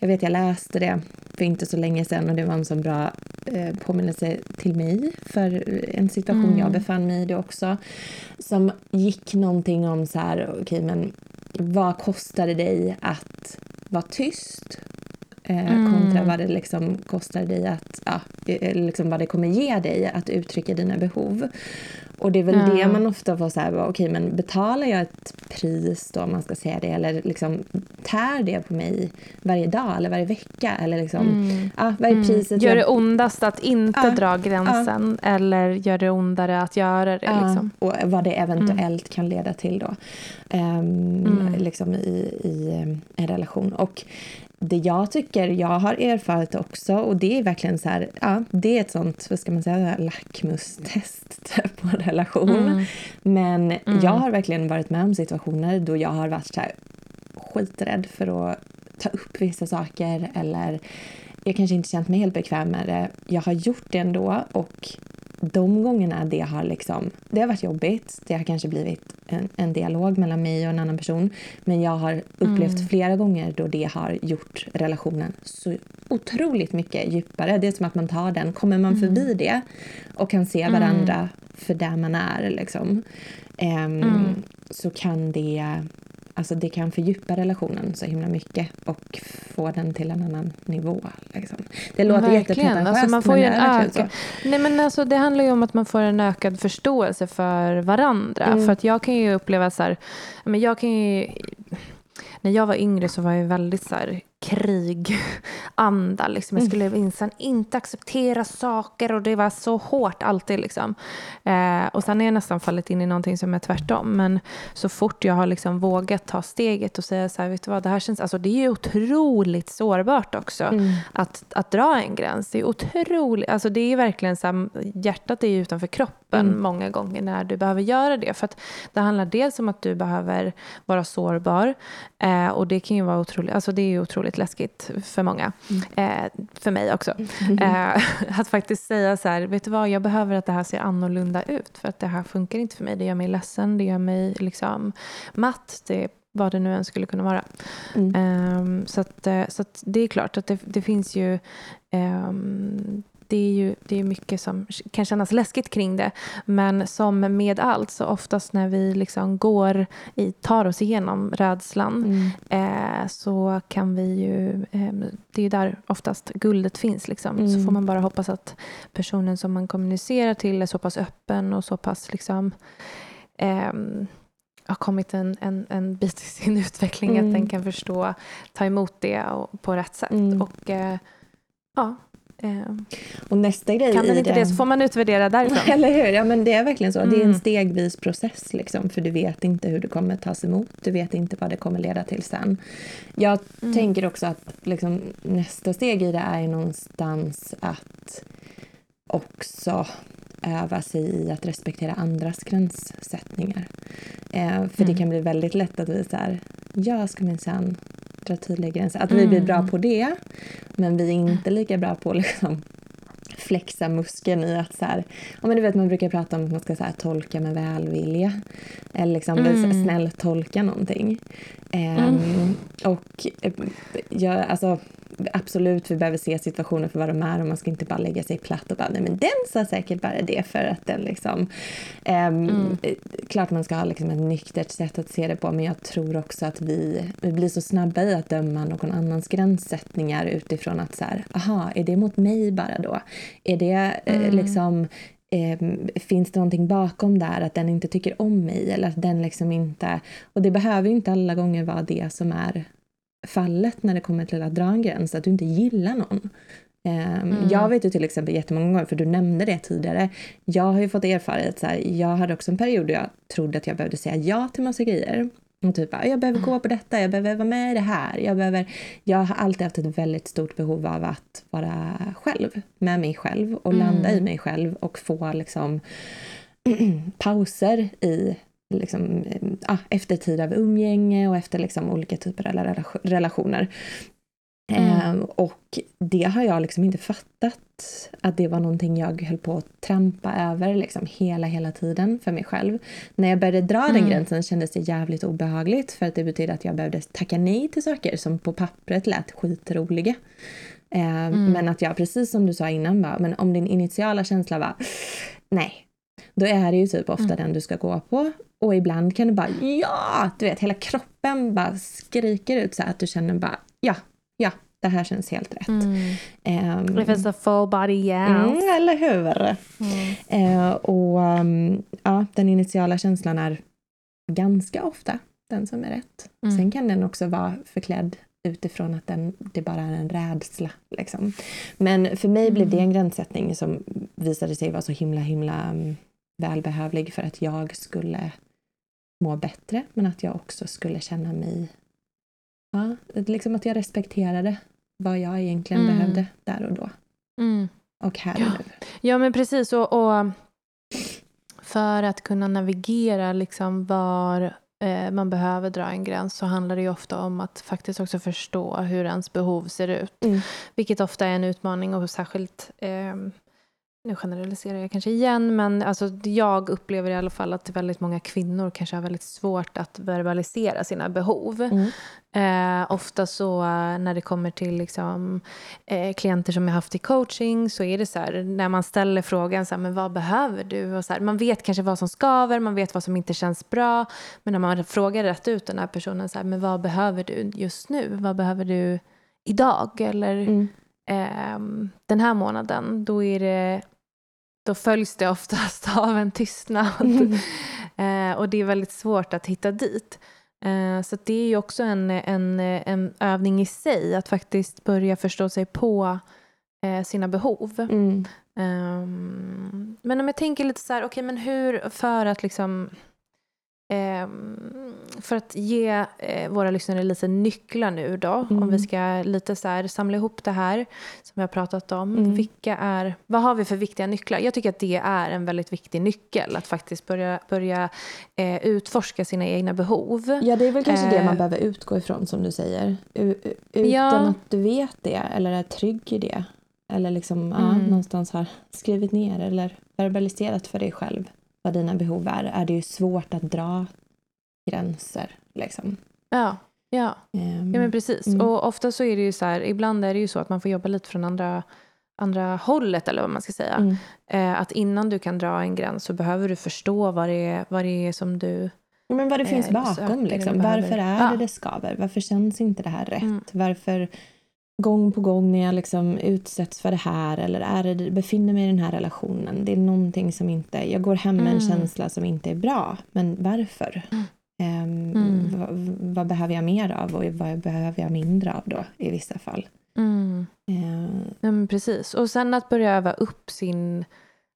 Jag vet jag läste det för inte så länge sedan och det var en sån bra eh, påminnelse till mig för en situation mm. jag befann mig i det också. Som gick någonting om så här, okej okay, men vad kostar det dig att vara tyst eh, mm. kontra vad det liksom kostar dig att, ja, eh, liksom vad det kommer ge dig att uttrycka dina behov. Och det är väl ja. det man ofta får så här, okej okay, men betalar jag ett pris då om man ska säga det eller liksom tär det på mig varje dag eller varje vecka eller liksom, mm. ja, vad är mm. priset? Gör det ondast att inte ja. dra gränsen ja. eller gör det ondare att göra det? Liksom? Och vad det eventuellt mm. kan leda till då um, liksom i, i en relation. Och det jag tycker jag har erfarit också, och det är verkligen så här, ja, det är ett sånt, vad ska man säga, lackmustest på en relation. Mm. Men mm. jag har verkligen varit med om situationer då jag har varit så här skiträdd för att ta upp vissa saker eller jag kanske inte känt mig helt bekväm med det. Jag har gjort det ändå och de gångerna det har, liksom, det har varit jobbigt, det har kanske blivit en, en dialog mellan mig och en annan person. Men jag har upplevt mm. flera gånger då det har gjort relationen så otroligt mycket djupare. Det är som att man tar den, kommer man mm. förbi det och kan se varandra mm. för där man är liksom, um, så kan det Alltså det kan fördjupa relationen så himla mycket och få den till en annan nivå. Liksom. Det låter jättepretentiöst alltså man får men är verkligen så. Nej, men alltså, det handlar ju om att man får en ökad förståelse för varandra. Mm. För att jag kan ju uppleva så här, men jag kan ju, när jag var yngre så var jag väldigt så här, kriganda. Liksom. Jag skulle mm. minsann inte acceptera saker och det var så hårt alltid. Liksom. Eh, och sen har jag nästan fallit in i någonting som är tvärtom. Men så fort jag har liksom vågat ta steget och säga så här, vet du vad, det här känns, alltså det är ju otroligt sårbart också mm. att, att dra en gräns. Det är otroligt, alltså det är verkligen så här, hjärtat är ju utanför kroppen mm. många gånger när du behöver göra det. För att det handlar dels om att du behöver vara sårbar eh, och det kan ju vara otroligt, alltså det är ju otroligt otroligt läskigt för många. Mm. Eh, för mig också. Mm. Eh, att faktiskt säga så här, vet du vad, jag behöver att det här ser annorlunda ut. För att det här funkar inte för mig. Det gör mig ledsen, det gör mig liksom matt. Det, vad det nu än skulle kunna vara. Mm. Um, så att, eh, så att det är klart att det, det finns ju um, det är ju det är mycket som kan kännas läskigt kring det. Men som med allt, så oftast när vi liksom går i, tar oss igenom rädslan Mm. eh, så kan vi ju... Eh, det är där oftast guldet finns. Liksom. Så Mm. får man bara hoppas att personen som man kommunicerar till är så pass öppen och så pass liksom, ehm, har kommit en, en, en bit i sin utveckling Mm. att den kan förstå, ta emot det och, på rätt sätt. Mm. Och eh, ja, eh, Och nästa grej kan den inte det så får man utvärdera därifrån. Eller hur? Ja, men det är verkligen så. Det är en Mm. stegvis process, liksom, för du vet inte hur det kommer tas emot. Du vet inte vad det kommer leda till sen. Jag Mm. tänker också att liksom, nästa steg i det är någonstans att också öva sig i att respektera andras gränssättningar. Eh, för det Mm. kan bli väldigt lätt att vi så här, jag ska minsann dra tydliga gränser. Att vi blir bra Mm. på det, men vi är inte lika bra på liksom flexa muskeln i att så här, ja men du vet man brukar prata om att man ska så här, tolka med välvilja. Eller liksom Mm. snällt tolka någonting. Mm. Och eh, jag, alltså, absolut, vi behöver se situationer för vad de är och man ska inte bara lägga sig platt och bara, nej men den sa säkert bara det för att den liksom... ehm, Mm. Klart man ska ha liksom ett nyktert sätt att se det på, men jag tror också att vi, vi blir så snabba i att döma någon annans gränssättningar utifrån att så här, aha, är det mot mig bara då? Är det eh, Mm. liksom Eh, finns det någonting bakom där, att den inte tycker om mig eller att den liksom inte... Och det behöver ju inte alla gånger vara det som är fallet när det kommer till att dra en gräns, att du inte gillar någon. Eh, Mm. Jag vet ju till exempel jättemånga gånger, för du nämnde det tidigare, jag har ju fått erfarenhet så här, jag hade också en period då jag trodde att jag behövde säga ja till massa grejer. Och typ, "Ah, jag behöver gå på detta, jag behöver vara med i det här. Jag, behöver, jag har alltid haft ett väldigt stort behov av att vara själv, med mig själv och landa Mm. i mig själv och få liksom pauser i liksom, ja, efter tid av umgänge och efter liksom olika typer av rela- relationer. Mm. Ehm, och det har jag liksom inte fattat att det var någonting jag höll på att trampa över liksom hela, hela tiden för mig själv. När jag började dra den Mm. gränsen kändes det jävligt obehagligt för att det betyder att jag behövde tacka nej till saker som på pappret lät skitroliga. Ehm, Mm. Men att jag, precis som du sa innan, bara, men om din initiala känsla var nej, då är det ju typ ofta Mm. den du ska gå på. Och ibland kan du bara ja, du vet hela kroppen bara skriker ut så att du känner bara ja, ja, det här känns helt rätt. Mm. Ehm, If it's a full body yes. mm, eller hur? Mm. Eh, och um, ja, den initiala känslan är ganska ofta den som är rätt. Mm. Sen kan den också vara förklädd utifrån att den, det bara är en rädsla. Liksom. Men för mig blev det Mm. en gränssättning som visade sig vara så himla, himla um, välbehövlig för att jag skulle må bättre, men att jag också skulle känna mig... Ja, liksom att jag respekterade vad jag egentligen Mm. behövde där och då. Mm. Och här och Ja. nu. Ja, men precis. Och, och för att kunna navigera liksom var eh, man behöver dra en gräns så handlar det ju ofta om att faktiskt också förstå hur ens behov ser ut. Mm. Vilket ofta är en utmaning och särskilt eh, nu generaliserar jag kanske igen, men alltså, jag upplever i alla fall att väldigt många kvinnor kanske har väldigt svårt att verbalisera sina behov. Mm. Eh, ofta så eh, när det kommer till liksom, eh, klienter som jag haft i coaching så är det så här, när man ställer frågan så här, men vad behöver du? Och så här, man vet kanske vad som skaver, man vet vad som inte känns bra. Men när man frågar rätt ut den här personen, så här, men vad behöver du just nu? Vad behöver du idag? Eller Mm. ehm, den här månaden? Då, är det, då följs det oftast av en tystnad. Eh, och det är väldigt svårt att hitta dit. Eh, så det är ju också en, en, en övning i sig, att faktiskt börja förstå sig på eh, sina behov. Mm. Ehm, men om jag tänker lite så här, okej men hur, för att liksom för att ge eh, våra lyssnare lite nycklar nu då, mm. om vi ska lite så här, samla ihop det här som vi har pratat om. Mm. Vilka är, vad har vi för viktiga nycklar? Jag tycker att det är en väldigt viktig nyckel, att faktiskt börja, börja eh, utforska sina egna behov. Ja, det är väl kanske eh, det man behöver utgå ifrån som du säger. U utan ja. att du vet det eller är trygg i det. Eller liksom mm. ja, någonstans har skrivit ner eller verbaliserat för dig själv vad dina behov är, är det ju svårt att dra gränser. Liksom. Ja, ja. Um, ja men precis. Mm. Och ofta så är det ju så här, ibland är det ju så att man får jobba lite från andra, andra hållet, eller vad man ska säga. Mm. Eh, att innan du kan dra en gräns så behöver du förstå vad det är, vad det är som du Ja, men vad det finns eh, bakom. Liksom. Varför är ja. det det skaver? Varför känns inte det här rätt? Mm. Varför gång på gång när jag liksom utsätts för det här eller är det, befinner mig i den här relationen. Det är någonting som inte... Jag går hem med en mm. känsla som inte är bra. Men varför? Mm. Um, vad, vad, behöver jag mer av och vad behöver jag mindre av då i vissa fall? Mm. Uh, ja, precis. Och sen att börja öva upp sin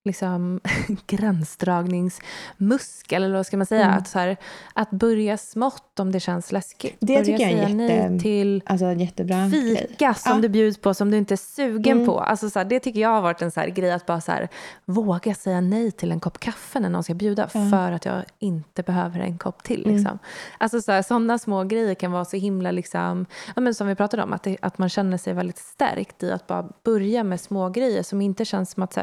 liksom, gränsdragningsmuskel, eller vad ska man säga? Mm. Att, så här, att börja smått om det känns läskigt. Det börja tycker jag är en jätte, nej till alltså, jättebra fika grej. som ja. du bjuds på som du inte är sugen mm. på. Alltså, så här, det tycker jag har varit en så här, grej, att bara så här, våga säga nej till en kopp kaffe när någon ska bjuda mm. för att jag inte behöver en kopp till. Mm. Liksom. Alltså, så här, sådana små grejer kan vara så himla, liksom, ja, men som vi pratade om, att, det, att man känner sig väldigt stärkt i att bara börja med små grejer som inte känns som att så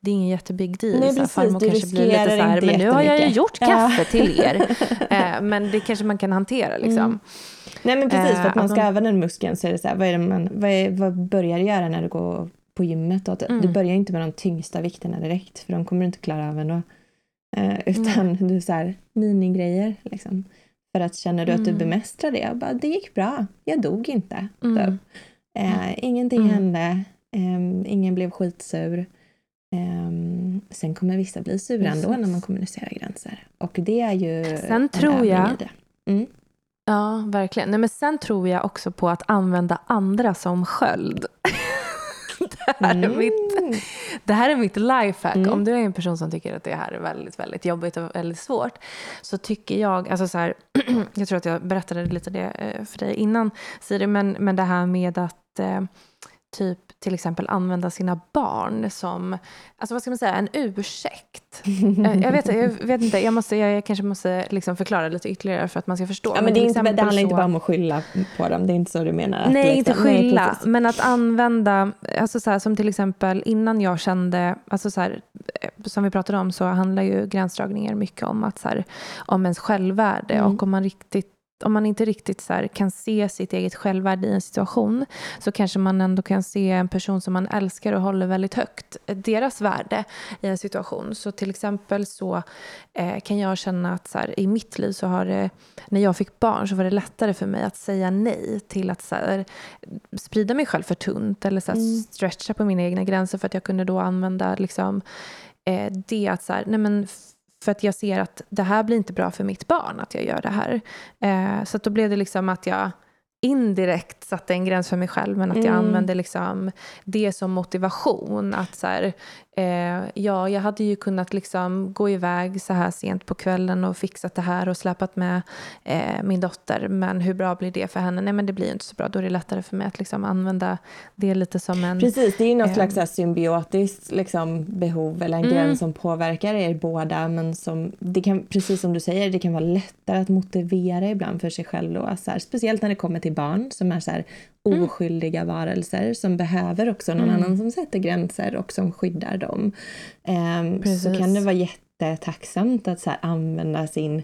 det är ingen jättebig deal. Nej, precis, farmor kanske blir lite så här, men nu har jag ju gjort kaffe ja. till er. eh, men det kanske man kan hantera liksom. Mm. Nej men precis, för att man eh, ska öva den muskeln så är det så här, vad, är man, vad, är, vad börjar du göra när du går på gymmet? Då? Mm. Du börjar inte med de tyngsta vikterna direkt, för de kommer du inte klara av ändå. Eh, utan mm. du så här, minigrejer liksom. För att känner du att du mm. bemästrar det, bara, det gick bra, jag dog inte. Mm. Eh, ingenting mm. hände, eh, ingen blev skitsur. Um, sen kommer vissa bli sura ändå när man kommunicerar gränser. Och det är ju sen tror jag, mm. Ja, verkligen. Nej, men sen tror jag också på att använda andra som sköld. det, här mm. är mitt, det här är mitt lifehack. Mm. Om du är en person som tycker att det här är väldigt, väldigt jobbigt och väldigt svårt så tycker jag, alltså så här, jag tror att jag berättade lite det eh, för dig innan Siri, men, men det här med att eh, typ till exempel använda sina barn som, alltså vad ska man säga, en ursäkt. jag, jag, vet, jag vet inte, jag, måste, jag kanske måste liksom förklara lite ytterligare för att man ska förstå. Ja, men, det, är inte, det handlar så... inte bara om att skylla på dem, det är inte så du menar? Nej, liksom, inte skylla, nej, men att använda, alltså så här, som till exempel innan jag kände, alltså så här, som vi pratade om så handlar ju gränsdragningar mycket om, att så här, om ens självvärde mm. och om man riktigt om man inte riktigt så kan se sitt eget självvärde i en situation så kanske man ändå kan se en person som man älskar och håller väldigt högt, deras värde i en situation. Så till exempel så eh, kan jag känna att så här, i mitt liv så har det, när jag fick barn så var det lättare för mig att säga nej till att så här, sprida mig själv för tunt eller så här, mm. stretcha på mina egna gränser för att jag kunde då använda liksom, eh, det att så här, nej men för att jag ser att det här blir inte bra för mitt barn att jag gör det här. Eh, så då blev det liksom att jag indirekt satte en gräns för mig själv men att jag mm. använde liksom det som motivation. Att så här, eh, ja, jag hade ju kunnat liksom gå iväg så här sent på kvällen och fixat det här och släpat med eh, min dotter. Men hur bra blir det för henne? Nej, men det blir inte så bra. Då är det lättare för mig att liksom använda det lite som en... Precis, det är ju något eh, slags symbiotiskt liksom, behov eller en mm. gräns som påverkar er båda. Men som, det kan, precis som du säger, det kan vara lättare att motivera ibland för sig själv. Då, så här, speciellt när det kommer till barn som är så här, mm. oskyldiga mm. varelser som behöver också någon mm. annan som sätter gränser och som skyddar dem. Um, så kan det vara jättetacksamt att så använda sin,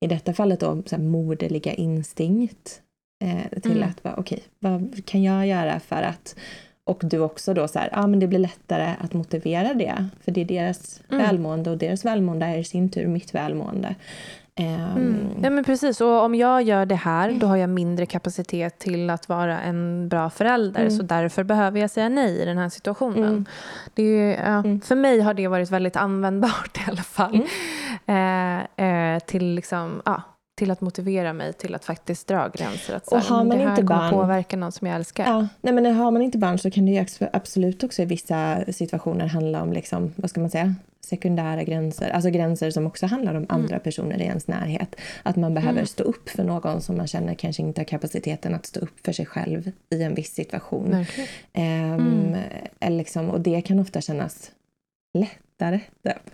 i detta fallet då, så moderliga instinkt eh, till mm. att vara okej, okay, vad kan jag göra för att och du också då så här, ah, men det blir lättare att motivera det. För det är deras mm. välmående och deras välmående är i sin tur mitt välmående. Mm. Ehm. Ja, men precis. Och om jag gör det här, då har jag mindre kapacitet till att vara en bra förälder. Mm. Så därför behöver jag säga nej i den här situationen. Mm. Det är, ja, mm. För mig har det varit väldigt användbart i alla fall. Mm. Eh, eh, till liksom, ja, till att motivera mig till att faktiskt dra gränser. Att så Och har man det här inte barn- påverka någon som jag älskar. Ja, nej men har man inte barn så kan det ju absolut också i vissa situationer handla om, liksom, vad ska man säga, sekundära gränser. Alltså gränser som också handlar om andra personer i ens närhet. Att man behöver Mm. stå upp för någon som man känner kanske inte har kapaciteten att stå upp för sig själv i en viss situation. Ehm, Mm. eller liksom, och det kan ofta kännas lättare. Typ.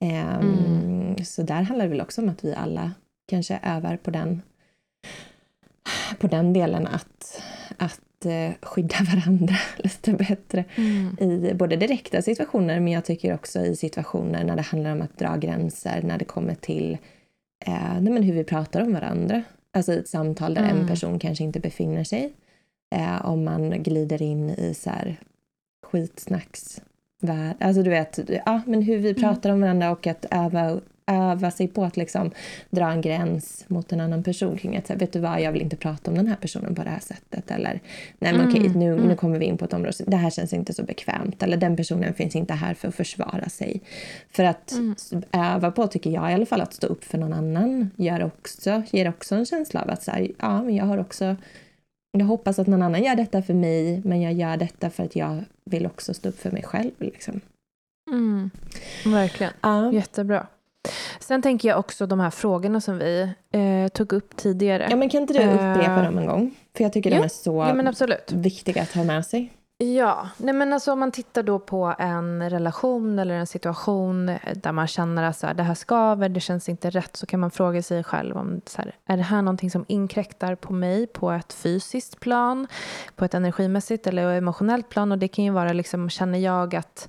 Mm. Så där handlar det väl också om att vi alla kanske övar på den, på den delen att, att eh, skydda varandra lite bättre Mm. i både direkta situationer men jag tycker också i situationer när det handlar om att dra gränser när det kommer till eh, nej men hur vi pratar om varandra. Alltså i ett samtal där en Mm. person kanske inte befinner sig. Eh, om man glider in i så här skitsnacksvärld. Alltså du vet, ja, men hur vi pratar om varandra och att öva, öva sig på att liksom dra en gräns mot en annan person kring att säga, vet du vad, jag vill inte prata om den här personen på det här sättet. Eller nej men okej, Mm, nu, mm. nu kommer vi in på ett område, det här känns inte så bekvämt. Eller den personen finns inte här för att försvara sig. För att Mm. öva på, tycker jag i alla fall, att stå upp för någon annan gör också, ger också en känsla av att så här, ja, men jag har också jag hoppas att någon annan gör detta för mig, men jag gör detta för att jag vill också stå upp för mig själv. Liksom. Mm. Verkligen. Ja. Jättebra. Sen tänker jag också de här frågorna som vi eh, tog upp tidigare. ja, men kan inte du upprepa Eh, dem en gång? För jag tycker de är så Ja, viktiga att ha med sig. Ja, nej men alltså om man tittar då på en relation eller en situation där man känner att så här, det här skaver, det känns inte rätt, så kan man fråga sig själv om så här, är det här någonting som inkräktar på mig på ett fysiskt plan, på ett energimässigt eller emotionellt plan och det kan ju vara liksom, känner jag att eh,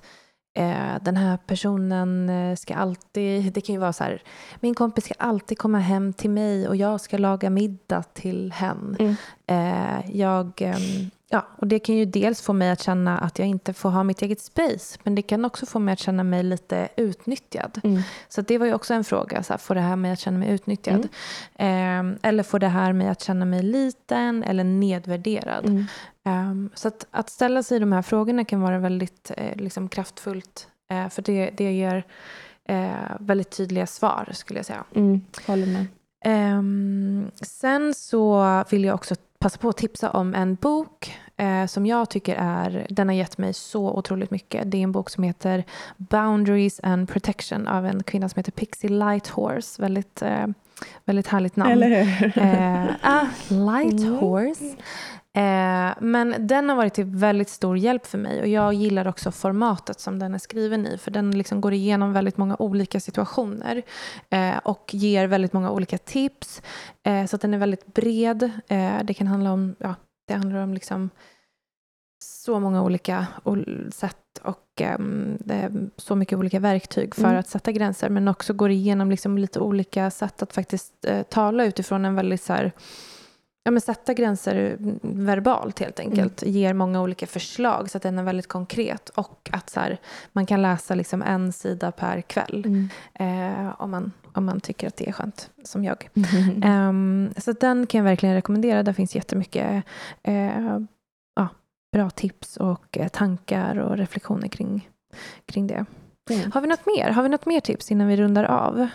den här personen eh, ska alltid, det kan ju vara så här, min kompis ska alltid komma hem till mig och jag ska laga middag till hen. Mm. Eh, jag, ehm, ja, och det kan ju dels få mig att känna att jag inte får ha mitt eget space, men det kan också få mig att känna mig lite utnyttjad. Mm. Så det var ju också en fråga, så här, får det här mig att känna mig utnyttjad? Mm. Eh, eller får det här mig att känna mig liten eller nedvärderad? Mm. Ehm, så att, att ställa sig de här frågorna kan vara väldigt eh, liksom kraftfullt, eh, för det, det ger eh, väldigt tydliga svar, skulle jag säga. Mm. Håller med. Ehm, sen så vill jag också passa på att tipsa om en bok eh, som jag tycker är, den har gett mig så otroligt mycket. Det är en bok som heter Boundaries and Protection av en kvinna som heter Pixie Lighthorse. Väldigt, eh, väldigt härligt namn. Eller hur? Eh, ah, Lighthorse. Eh, men den har varit till väldigt stor hjälp för mig och jag gillar också formatet som den är skriven i för den liksom går igenom väldigt många olika situationer eh, och ger väldigt många olika tips. Eh, så den är väldigt bred. Eh, det kan handla om, ja, det handlar om liksom så många olika ol- sätt och ehm, eh, så mycket olika verktyg för Mm. att sätta gränser men också går igenom liksom lite olika sätt att faktiskt tala utifrån en väldigt så här, ja, men sätta gränser mm, verbalt helt enkelt. Ger många olika förslag så att den är väldigt konkret och att så här, man kan läsa liksom en sida per kväll Mm. eh, om, man, om man tycker att det är skönt, som jag. Mm. Ehm, så den kan jag verkligen rekommendera. Där finns jättemycket eh, ja, bra tips och eh, tankar och reflektioner kring, kring det. Mm. Har vi något mer? Har vi något mer tips innan vi rundar av?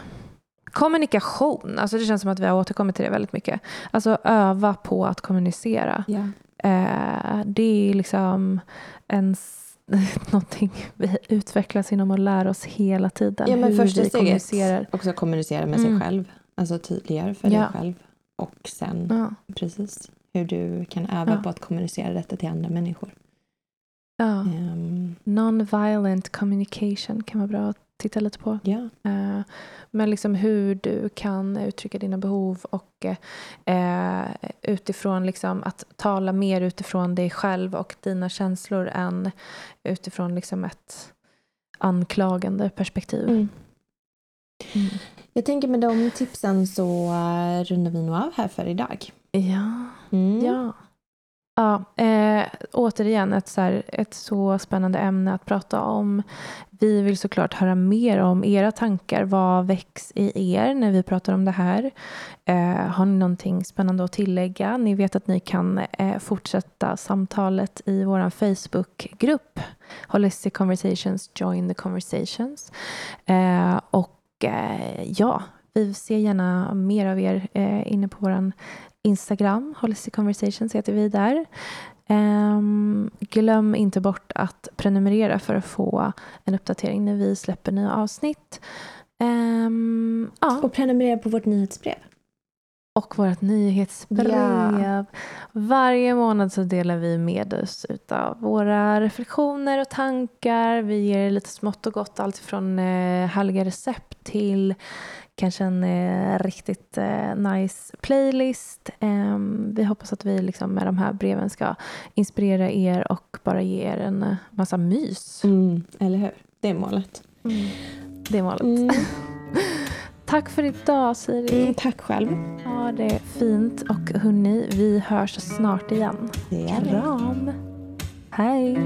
Kommunikation. Alltså det känns som att vi har återkommit till det väldigt mycket. Alltså öva på att kommunicera. Eh, det är liksom en, någonting vi utvecklas inom och lär oss hela tiden. ja, men hur första vi steget kommunicerar. också kommunicera med Mm. sig själv. Alltså tydligare för Ja. dig själv. Och sen Ja, precis hur du kan öva Ja. på att kommunicera detta till andra människor. ja. Ehm, Non-violent communication kan vara bra att titta lite på. ja. Eh, men liksom hur du kan uttrycka dina behov och eh, utifrån liksom att tala mer utifrån dig själv och dina känslor än utifrån liksom ett anklagande perspektiv. Mm. Mm. Jag tänker med de tipsen så uh, rundar vi nog av här för idag. Ja, Mm. ja. Ja, eh, återigen ett så, här, ett så spännande ämne att prata om. Vi vill såklart höra mer om era tankar. Vad väcks i er när vi pratar om det här? Eh, har ni någonting spännande att tillägga? Ni vet att ni kan eh, fortsätta samtalet i vår Facebookgrupp Holistic Conversations, Join the Conversations. Eh, och eh, ja, vi ser gärna mer av er eh, inne på vår Instagram. Holistic Conversations heter vi där. Um, glöm inte bort att prenumerera för att få en uppdatering när vi släpper nya avsnitt. Um, ja. Och prenumerera på vårt nyhetsbrev. Och vårt nyhetsbrev. Ja. Varje månad så delar vi med oss av våra reflektioner och tankar. Vi ger lite smått och gott, allt från eh, härliga recept till kanske en eh, riktigt eh, nice playlist. Eh, vi hoppas att vi liksom med de här breven ska inspirera er och bara ge er en eh, massa mys. Mm, eller hur? Det är målet. Mm. Det är målet. Mm. tack för idag Siri. Mm, tack själv. Ha det fint och hörni, vi hörs snart igen. Det Kram. Hej.